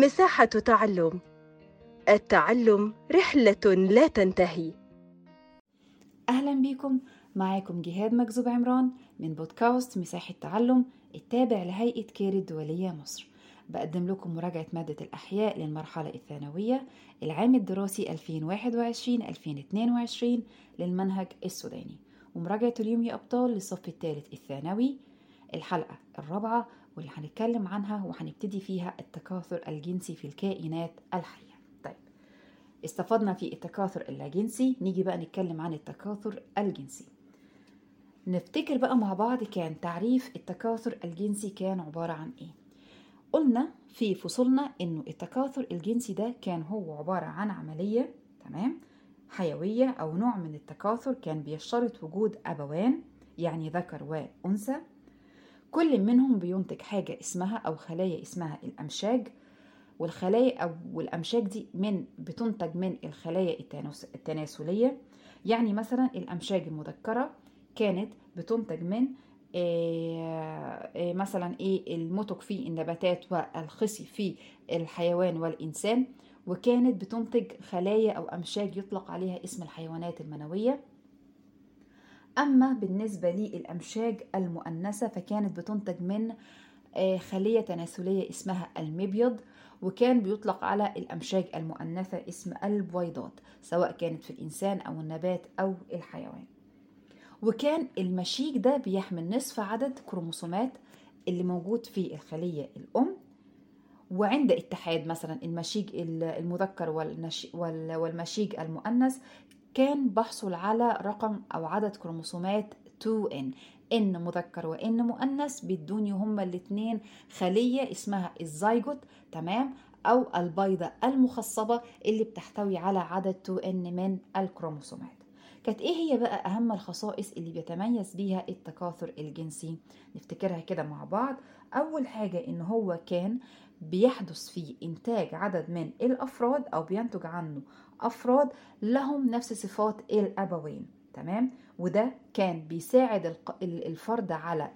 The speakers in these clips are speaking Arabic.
مساحة تعلم. التعلم رحلة لا تنتهي. أهلا بيكم. معاكم جهاد مجذوب عمران من بودكاست مساحة تعلم التابع لهيئة كير الدولية مصر. بقدم لكم مراجعة مادة الأحياء للمرحلة الثانوية العام الدراسي 2021-2022 للمنهج السوداني. ومراجعة اليوم يا أبطال للصف الثالث الثانوي. الحلقة الرابعة واللي هنتكلم عنها وهنبتدي فيها التكاثر الجنسي في الكائنات الحية. طيب استفدنا في التكاثر اللاجنسي نيجي بقى نتكلم عن التكاثر الجنسي. نفتكر بقى مع بعض كان تعريف التكاثر الجنسي كان عبارة عن إيه. قلنا في فصولنا إنه التكاثر الجنسي ده كان هو عبارة عن عملية تمام حيوية أو نوع من التكاثر كان بيشترط وجود أبوان يعني ذكر وأنثى كل منهم بينتج حاجة اسمها أو خلايا اسمها الأمشاج والخلايا أو الأمشاج دي من بتنتج من الخلايا التناسلية. يعني مثلا الأمشاج المذكرة كانت بتنتج من مثلا إيه المتك في النباتات والخصي في الحيوان والإنسان وكانت بتنتج خلايا أو أمشاج يطلق عليها اسم الحيوانات المنوية. أما بالنسبة للأمشاج المؤنثة فكانت بتنتج من خلية تناسلية اسمها المبيض وكان بيطلق على الأمشاج المؤنثة اسم البويضات سواء كانت في الإنسان أو النبات أو الحيوان. وكان المشيج ده بيحمل نصف عدد كروموسومات اللي موجود في الخلية الأم. وعند اتحاد مثلا المشيج المذكر والمشيج المؤنث كان بحصل على رقم أو عدد كروموسومات 2N إن مذكر وإن مؤنث بيدوني هما الاتنين خلية اسمها الزيجوت تمام؟ أو البيضة المخصبة اللي بتحتوي على عدد 2N من الكروموسومات. كانت إيه هي بقى أهم الخصائص اللي بيتميز بيها التكاثر الجنسي؟ نفتكرها كده مع بعض. أول حاجة إن هو كان بيحدث فيه إنتاج عدد من الأفراد أو بينتج عنه أفراد لهم نفس صفات الأبوين تمام؟ وده كان بيساعد الفرد على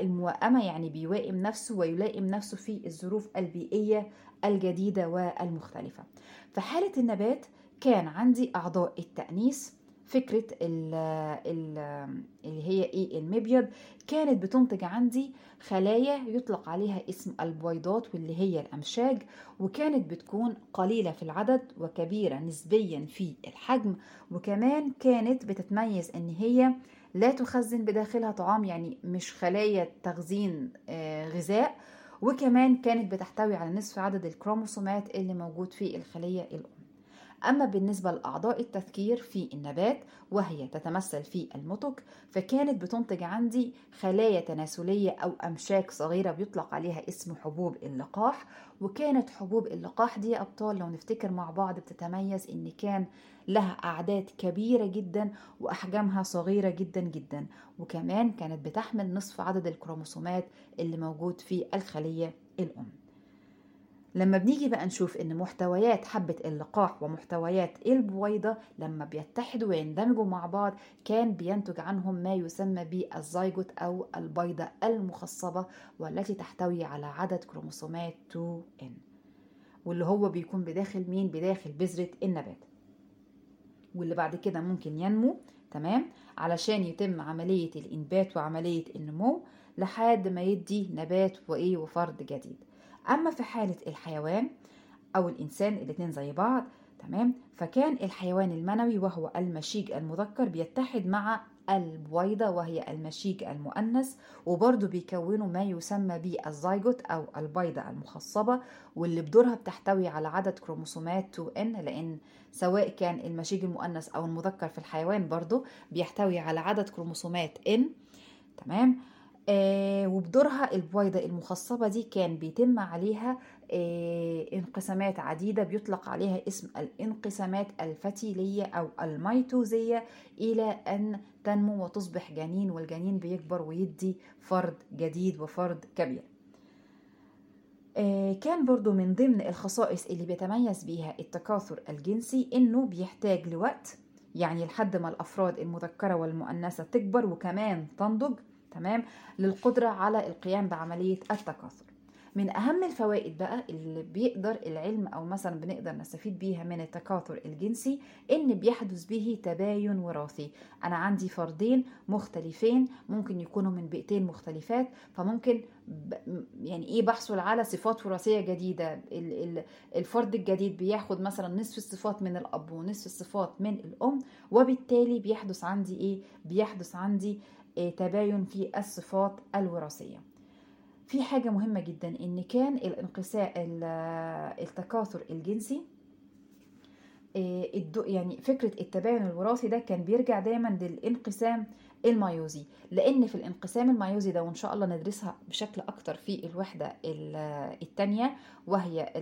الموائمة يعني بيوائم نفسه ويلائم نفسه في الظروف البيئية الجديدة والمختلفة. في حالة النبات كان عندي أعضاء التأنيث فكرة ال ال اللي هي إيه المبيض كانت بتنتج عندي خلايا يطلق عليها اسم البويضات واللي هي الأمشاج وكانت بتكون قليلة في العدد وكبيرة نسبيا في الحجم وكمان كانت بتتميز إن هي لا تخزن بداخلها طعام يعني مش خلايا تخزين غذاء وكمان كانت بتحتوي على نصف عدد الكروموسومات اللي موجود في الخلية الأم. أما بالنسبة لأعضاء التذكير في النبات وهي تتمثل في المتك فكانت بتنتج عندي خلايا تناسلية أو أمشاك صغيرة بيطلق عليها اسم حبوب اللقاح وكانت حبوب اللقاح دي أبطال لو نفتكر مع بعض بتتميز إن كان لها أعداد كبيرة جدا وأحجامها صغيرة جدا جدا وكمان كانت بتحمل نصف عدد الكروموسومات اللي موجود في الخلية الأم. لما بنيجي بقى نشوف إن محتويات حبة اللقاح ومحتويات البويضة لما بيتحدوا ويندمجوا مع بعض كان بينتج عنهم ما يسمى بالزيجوت أو البيضة المخصبة والتي تحتوي على عدد كروموسومات 2N واللي هو بيكون بداخل مين؟ بداخل بذرة النبات. واللي بعد كده ممكن ينمو تمام؟ علشان يتم عملية الإنبات وعملية النمو لحد ما يدي نبات وإيه؟ وفرد جديد. أما في حالة الحيوان أو الإنسان الاتنين زي بعض تمام؟ فكان الحيوان المنوي وهو المشيج المذكر بيتحد مع البويضة وهي المشيج المؤنث وبرضه بيكونوا ما يسمى بالزيجوت أو البيضة المخصبة واللي بدورها بتحتوي على عدد كروموسومات 2N لأن سواء كان المشيج المؤنث أو المذكر في الحيوان برضه بيحتوي على عدد كروموسومات N تمام؟ آه وبدورها البويضة المخصبة دي كان بيتم عليها آه انقسامات عديدة بيطلق عليها اسم الانقسامات الفتيلية أو الميتوزية إلى أن تنمو وتصبح جنين والجنين بيكبر ويدي فرد جديد وفرد كبير. آه كان برضو من ضمن الخصائص اللي بيتميز بيها التكاثر الجنسي إنه بيحتاج لوقت يعني لحد ما الأفراد المذكرة والمؤنثة تكبر وكمان تنضج تمام للقدرة على القيام بعملية التكاثر. من أهم الفوائد بقى اللي بيقدر العلم أو مثلا بنقدر نستفيد بيها من التكاثر الجنسي إن بيحدث به تباين وراثي. أنا عندي فردين مختلفين ممكن يكونوا من بيئتين مختلفات فممكن. يعني إيه بحصل على صفات وراثية جديدة. ال... ال... الفرد الجديد بياخد مثلا نصف الصفات من الأب ونصف الصفات من الأم وبالتالي بيحدث عندي إيه؟ بيحدث عندي تباين في الصفات الوراثية. في حاجة مهمة جدا إن كان الانقسام التكاثر الجنسي يعني فكرة التباين الوراثي ده كان بيرجع دايما للانقسام الميوزي لأن في الانقسام الميوزي ده وإن شاء الله ندرسها بشكل أكتر في الوحدة الثانية وهي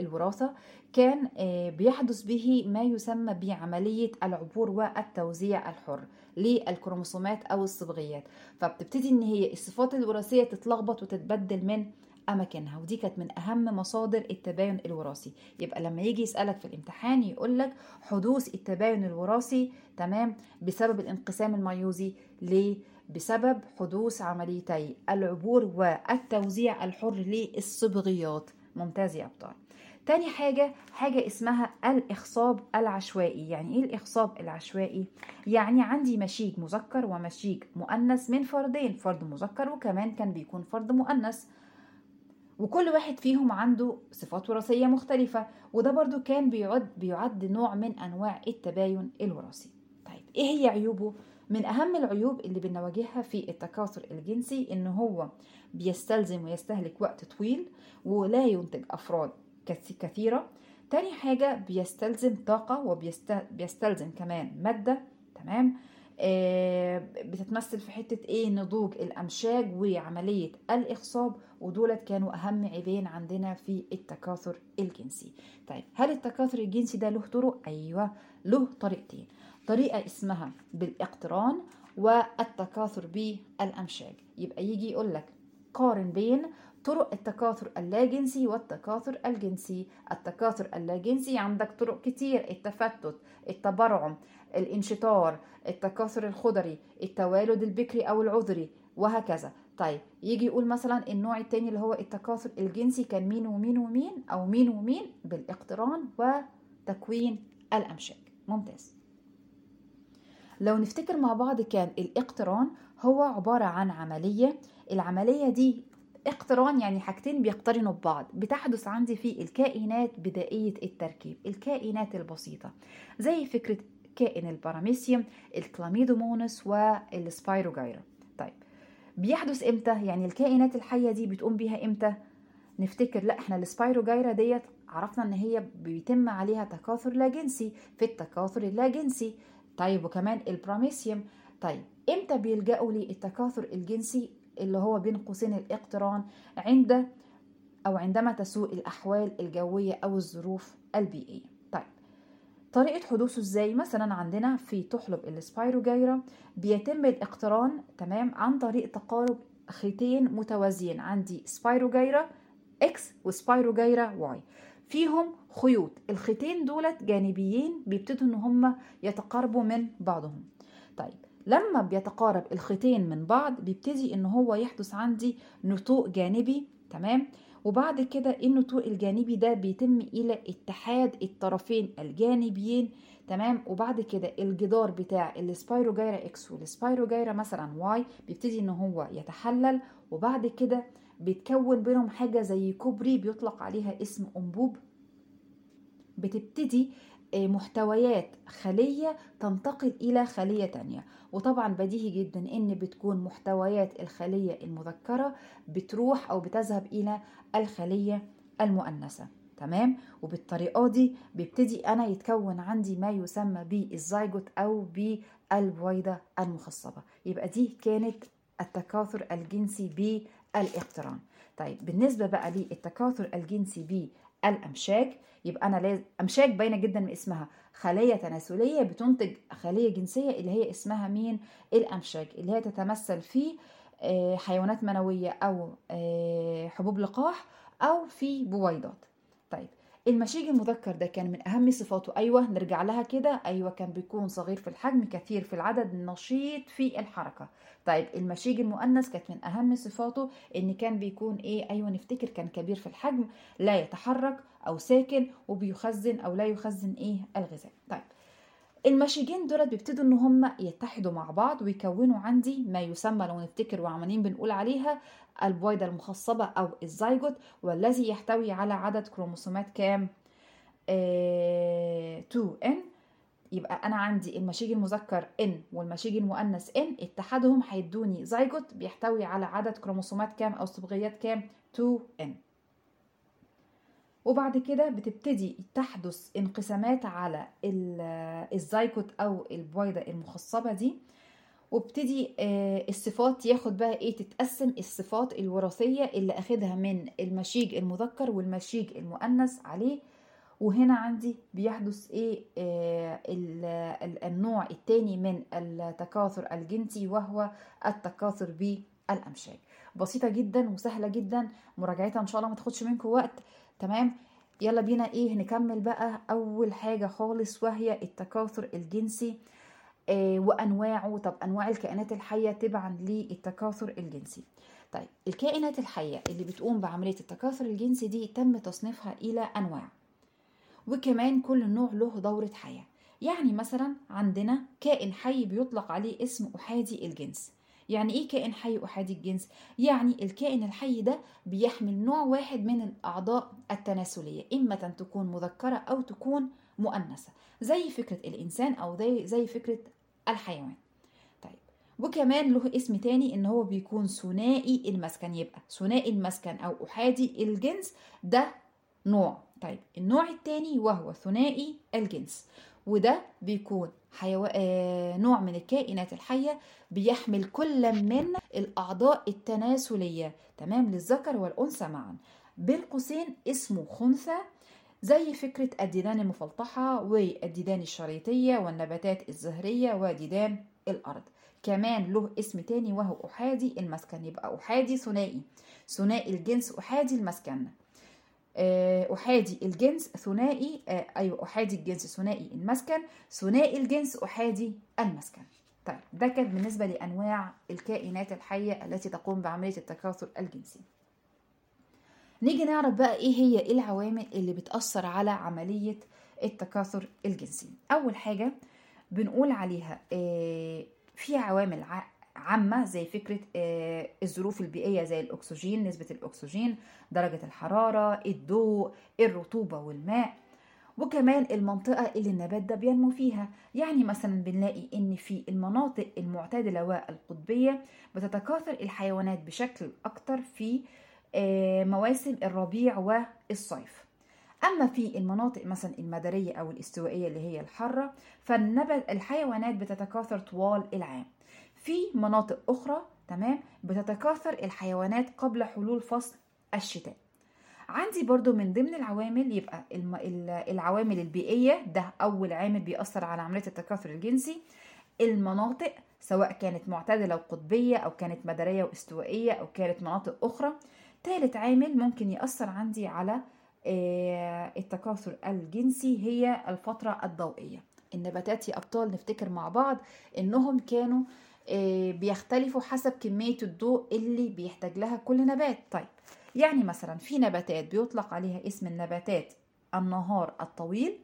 الوراثة كان بيحدث به ما يسمى بعملية العبور والتوزيع الحر للكروموسومات أو الصبغيات. فبتبتدي إن هي الصفات الوراثية تتلخبط وتتبدل من أماكنها ودي كانت من أهم مصادر التباين الوراثي. يبقى لما يجي يسألك في الامتحان يقول لك حدوث التباين الوراثي تمام بسبب الانقسام الميوزي ليه؟ بسبب حدوث عمليتي العبور والتوزيع الحر للصبغيات. ممتاز يا أبطال. تاني حاجة حاجة اسمها الإخصاب العشوائي. يعني إيه الإخصاب العشوائي؟ يعني عندي مشيج مذكر ومشيج مؤنث من فردين فرد مذكر وكمان كان بيكون فرد مؤنث. وكل واحد فيهم عنده صفات وراثية مختلفة وده برضو كان بيعد, بيعد نوع من أنواع التباين الوراثي. طيب إيه هي عيوبه؟ من أهم العيوب اللي بنواجهها في التكاثر الجنسي إن هو بيستلزم ويستهلك وقت طويل ولا ينتج أفراد كثيرة. تاني حاجة بيستلزم طاقة وبيستلزم كمان مادة تمام؟ بتتمثل في حتة إيه؟ نضوج الأمشاج وعملية الإخصاب ودولت كانوا أهم عيبين عندنا في التكاثر الجنسي. طيب هل التكاثر الجنسي ده له طرق؟ أيوة له طريقتين. طريقة اسمها بالاقتران والتكاثر بالأمشاج. يبقى يجي يقول لك قارن بين طرق التكاثر اللاجنسي والتكاثر الجنسي. التكاثر اللاجنسي عندك طرق كتير التفتت التبرعم الانشطار التكاثر الخضري التوالد البكري أو العذري وهكذا. طيب يجي يقول مثلا النوع التاني اللي هو التكاثر الجنسي كان مين ومين ومين أو مين ومين؟ بالاقتران وتكوين الأمشاج. ممتاز. لو نفتكر مع بعض كان الاقتران هو عبارة عن عملية. العملية دي اقتران يعني حاجتين بيقترنوا ببعض. بتحدث عندي في الكائنات بدائية التركيب الكائنات البسيطة زي فكرة كائن الباراميسيوم الكلاميدومونس والسبايروجايرا طيب بيحدث إمتى؟ يعني الكائنات الحية دي بتقوم بيها إمتى؟ نفتكر لا إحنا السبايروجايرا ديت عرفنا إن هي بيتم عليها تكاثر لا جنسي في التكاثر اللا جنسي. طيب وكمان البراميسيوم. طيب إمتى بيلجأوا للتكاثر الجنسي؟ اللي هو بين قوسين الاقتران عند أو عندما تسوء الأحوال الجوية أو الظروف البيئية. طيب طريقة حدوثه إزاي؟ مثلا عندنا في تحلب السبايروجايرا بيتم الاقتران تمام عن طريق تقارب خيطين متوازيين. عندي سبايروجايرا X وسبايروجايرا Y. فيهم خيوط. الخيطين دولت جانبيين بيبتدوا إن هم يتقاربوا من بعضهم. طيب لما بيتقارب الخيطين من بعض بيبتدي إن هو يحدث عندي نتوء جانبي تمام؟ وبعد كده النتوء الجانبي ده بيتم إلى اتحاد الطرفين الجانبيين تمام؟ وبعد كده الجدار بتاع السبايروجايرا X والسبايروجايرا مثلا Y بيبتدي إن هو يتحلل وبعد كده بيتكون بينهم حاجة زي كوبري بيطلق عليها اسم أنبوب. بتبتدي محتويات خلية تنتقل إلى خلية تانية. وطبعا بديهي جدا إن بتكون محتويات الخلية المذكرة بتروح أو بتذهب إلى الخلية المؤنثة. تمام؟ وبالطريقة دي بيبتدي أنا يتكون عندي ما يسمى بالزيجوت أو بالبويضة المخصبة. يبقى دي كانت التكاثر الجنسي بالإقتران. طيب بالنسبة بقى للتكاثر الجنسي بالأمشاج يبقى أنا لازم أمشاج باينة جدا من اسمها. خلية تناسلية بتنتج خلية جنسية اللي هي اسمها مين؟ الأمشاج اللي هي تتمثل في حيوانات منوية أو حبوب لقاح أو في بويضات. طيب المشيج المذكر ده كان من أهم صفاته. أيوة نرجع لها كده. أيوة كان بيكون صغير في الحجم كثير في العدد نشيط في الحركة. طيب المشيج المؤنث كانت من أهم صفاته إن كان بيكون إيه؟ أيوة نفتكر كان كبير في الحجم لا يتحرك أو ساكن وبيخزن أو لا يخزن إيه؟ الغذاء. طيب المشيجين دولت بيبتدوا إن هم يتحدوا مع بعض ويكونوا عندي ما يسمى لو نفتكر وعمالين بنقول عليها البويضة المخصبة أو الزيجوت والذي يحتوي على عدد كروموسومات كام؟ آه 2N يبقى أنا عندي المشيج المذكر N والمشيج المؤنث N اتحادهم هيدوني زيجوت بيحتوي على عدد كروموسومات كام أو صبغيات كام؟ 2N وبعد كده بتبتدي تحدث انقسامات على الزيجوت أو البويضة المخصبة دي وابتدي الصفات ياخد بقى إيه تتقسم الصفات الوراثية اللي أخدها من المشيج المذكر والمشيج المؤنث عليه. وهنا عندي بيحدث إيه آه النوع الثاني من التكاثر الجنسي وهو التكاثر بالأمشاج. بسيطة جدا وسهلة جدا. مراجعتها إن شاء الله ما تاخدش منكم وقت. تمام؟ يلا بينا إيه نكمل بقى أول حاجة خالص وهي التكاثر الجنسي وأنواعه. طب أنواع الكائنات الحية تبعا للتكاثر الجنسي. طيب الكائنات الحية اللي بتقوم بعملية التكاثر الجنسي دي تم تصنيفها إلى أنواع وكمان كل نوع له دورة حياة. يعني مثلا عندنا كائن حي بيطلق عليه اسم أحادي الجنس. يعني إيه كائن حي أحادي الجنس؟ يعني الكائن الحي ده بيحمل نوع واحد من الأعضاء التناسلية إما تكون مذكرة أو تكون مؤنثة زي فكرة الإنسان أو زي زي فكرة الحيوان. طيب وكمان له اسم تاني إن هو بيكون ثنائي المسكن يبقى ثنائي المسكن أو أحادي الجنس ده نوع. طيب النوع التاني وهو ثنائي الجنس. وده بيكون حيو... آه... نوع من الكائنات الحية بيحمل كل من الأعضاء التناسلية. تمام؟ للذكر والأنثى معا. بين قوسين اسمه خنثى زي فكرة الديدان المفلطحة والديدان الشريطية والنباتات الزهرية وديدان الأرض. كمان له اسم تاني وهو أحادي المسكن. يبقى أحادي ثنائي. ثنائي الجنس أحادي المسكن. أحادي الجنس ثنائي أيوة أحادي الجنس ثنائي المسكن ثنائي الجنس أحادي المسكن. طيب ده كان بالنسبة لأنواع الكائنات الحية التي تقوم بعملية التكاثر الجنسي. نيجي نعرف بقى إيه هي العوامل اللي بتأثر على عملية التكاثر الجنسي. أول حاجة بنقول عليها في عوامل عامة زي فكرة الظروف البيئية زي الأكسجين نسبة الأكسجين درجة الحرارة الضوء الرطوبة والماء وكمان المنطقة اللي النبات ده بينمو فيها. يعني مثلا بنلاقي إن في المناطق المعتدلة والقطبية بتتكاثر الحيوانات بشكل أكتر في مواسم الربيع والصيف. أما في المناطق مثلا المدارية أو الاستوائية اللي هي الحارة فالنبات الحيوانات بتتكاثر طوال العام. في مناطق أخرى تمام بتتكاثر الحيوانات قبل حلول فصل الشتاء. عندي برضو من ضمن العوامل يبقى العوامل البيئية ده أول عامل بيأثر على عملية التكاثر الجنسي. المناطق سواء كانت معتدلة وقطبية أو كانت مدارية واستوائية أو كانت مناطق أخرى. ثالث عامل ممكن يأثر عندي على التكاثر الجنسي هي الفترة الضوئية. النباتات يا أبطال نفتكر مع بعض إنهم كانوا بيختلفوا حسب كمية الضوء اللي بيحتاج لها كل نبات. طيب يعني مثلا في نباتات بيطلق عليها اسم النباتات النهار الطويل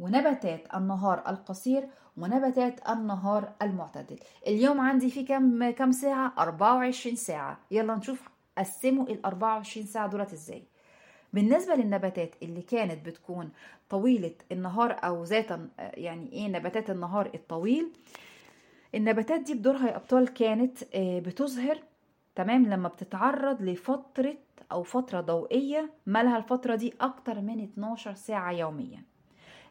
ونباتات النهار القصير ونباتات النهار المعتدل. اليوم عندي في كم كم ساعة؟ 24 ساعة. يلا نشوف قسموا ال 24 ساعة دولت إزاي. بالنسبة للنباتات اللي كانت بتكون طويلة النهار أو ذاتا يعني إيه نباتات النهار الطويل النباتات دي بدورها يا أبطال كانت بتظهر تمام لما بتتعرض لفترة أو فترة ضوئية مالها الفترة دي أكتر من 12 ساعة يوميا.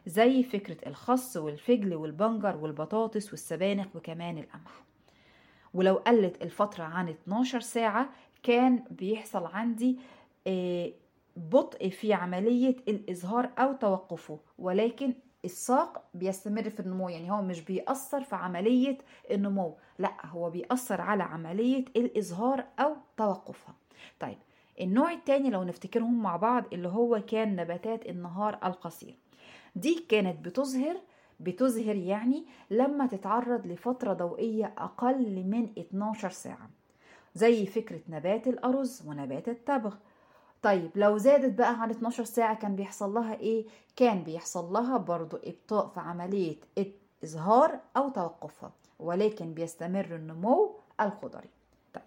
زي فكرة الخس والفجل والبنجر والبطاطس والسبانخ وكمان القمح. ولو قلت الفترة عن 12 ساعة كان بيحصل عندي بطء في عملية الإظهار أو توقفه. ولكن الساق بيستمر في النمو يعني هو مش بيأثر في عملية النمو لا هو بيأثر على عملية الإظهار أو توقفها. طيب النوع التاني لو نفتكرهم مع بعض اللي هو كان نباتات النهار القصير. دي كانت بتظهر بتظهر يعني لما تتعرض لفترة ضوئية أقل من 12 ساعة زي فكرة نبات الأرز ونبات التبغ. طيب لو زادت بقى عن 12 ساعة كان بيحصل لها إيه؟ كان بيحصل لها برضو إبطاء في عملية إظهار أو توقفها ولكن بيستمر النمو الخضري طيب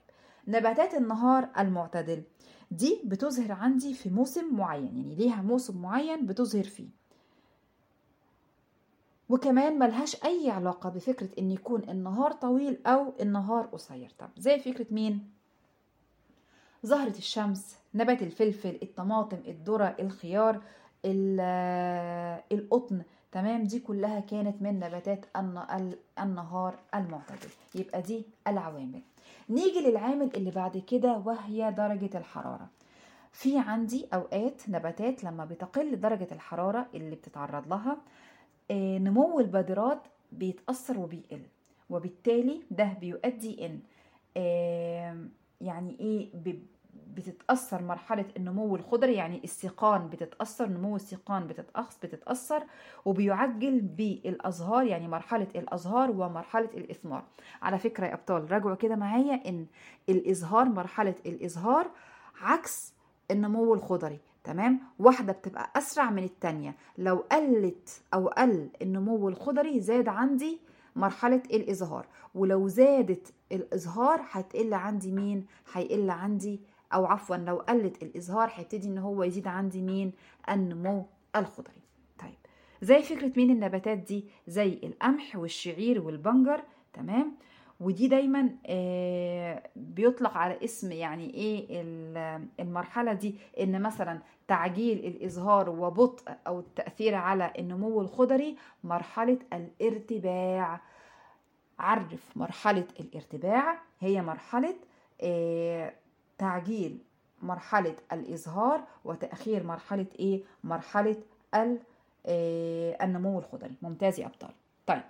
نباتات النهار المعتدل دي بتظهر عندي في موسم معين يعني ليها موسم معين بتظهر فيه وكمان ملهاش أي علاقة بفكرة إن يكون النهار طويل أو النهار قصير طب زي فكرة مين؟ زهرة الشمس نبات الفلفل الطماطم الذرة الخيار القطن تمام؟ دي كلها كانت من نباتات النهار المعتدل. يبقى دي العوامل. نيجي للعامل اللي بعد كده وهي درجة الحرارة. في عندي أوقات نباتات لما بتقل درجة الحرارة اللي بتتعرض لها نمو البذرات بيتأثر وبيقل وبالتالي ده بيؤدي إن يعني إيه بتتأثر مرحلة النمو الخضري يعني السيقان بتتأثر نمو السيقان بتتأثر, بتتأثر وبيعجل بالأزهار يعني مرحلة الأزهار ومرحلة الإثمار. على فكرة يا أبطال راجعوا كده معايا إن الإزهار مرحلة الإزهار عكس النمو الخضري تمام؟ واحدة بتبقى أسرع من التانية. لو قلت أو قل النمو الخضري زاد عندي مرحلة الإزهار. ولو زادت الإزهار هتقل عندي مين؟ هيقل عندي أو عفوا لو قلت الإزهار هيبتدي إن هو يزيد عندي مين؟ النمو الخضري طيب زي فكرة مين النباتات دي؟ زي القمح والشعير والبنجر تمام؟ ودي دايما بيطلق على اسم يعني إيه المرحلة دي إن مثلا تعجيل الازهار وبطء أو التأثير على النمو الخضري مرحلة الارتباع عرف مرحلة الارتباع هي مرحلة تعجيل مرحلة الإزهار وتأخير مرحلة إيه؟ مرحلة النمو الخضري. ممتاز يا أبطال. طيب.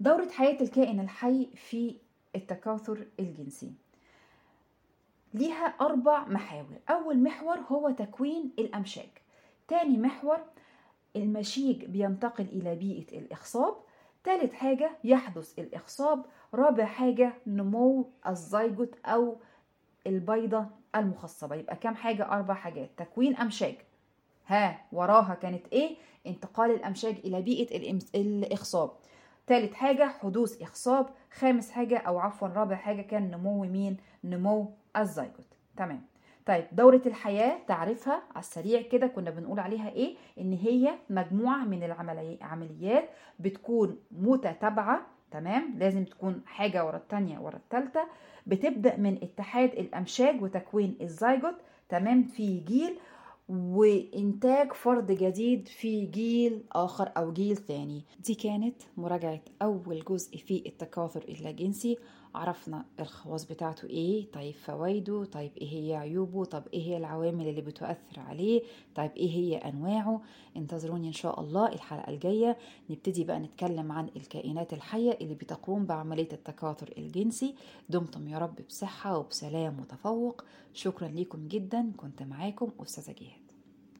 دورة حياة الكائن الحي في التكاثر الجنسي. ليها أربع محاور. أول محور هو تكوين الأمشاج. تاني محور المشيج بينتقل إلى بيئة الإخصاب. تالت حاجة يحدث الإخصاب رابع حاجة نمو الزيجوت أو البيضة المخصبة. يبقى كام حاجة؟ أربع حاجات. تكوين أمشاج. ها وراها كانت إيه؟ انتقال الأمشاج إلى بيئة الإخصاب تالت حاجة حدوث إخصاب خامس حاجة أو عفوا رابع حاجة كان نمو مين؟ نمو الزيجوت. تمام. طيب دورة الحياة تعرفها على السريع كده كنا بنقول عليها إيه؟ إن هي مجموعة من العمليات بتكون متتابعة تمام؟ لازم تكون حاجة ورا التانية ورا التالتة. بتبدأ من اتحاد الأمشاج وتكوين الزيجوت تمام؟ في جيل وإنتاج فرد جديد في جيل آخر أو جيل ثاني دي كانت مراجعة أول جزء في التكاثر اللاجنسي عرفنا الخواص بتاعته إيه طيب فوائده طيب إيه هي عيوبه طب إيه هي العوامل اللي بتؤثر عليه طيب إيه هي أنواعه. انتظروني إن شاء الله الحلقة الجاية. نبتدي بقى نتكلم عن الكائنات الحية اللي بتقوم بعملية التكاثر الجنسي. دمتم يا رب بصحة وبسلام وتفوق. شكرا لكم جدا. كنت معاكم أستاذة جهاد.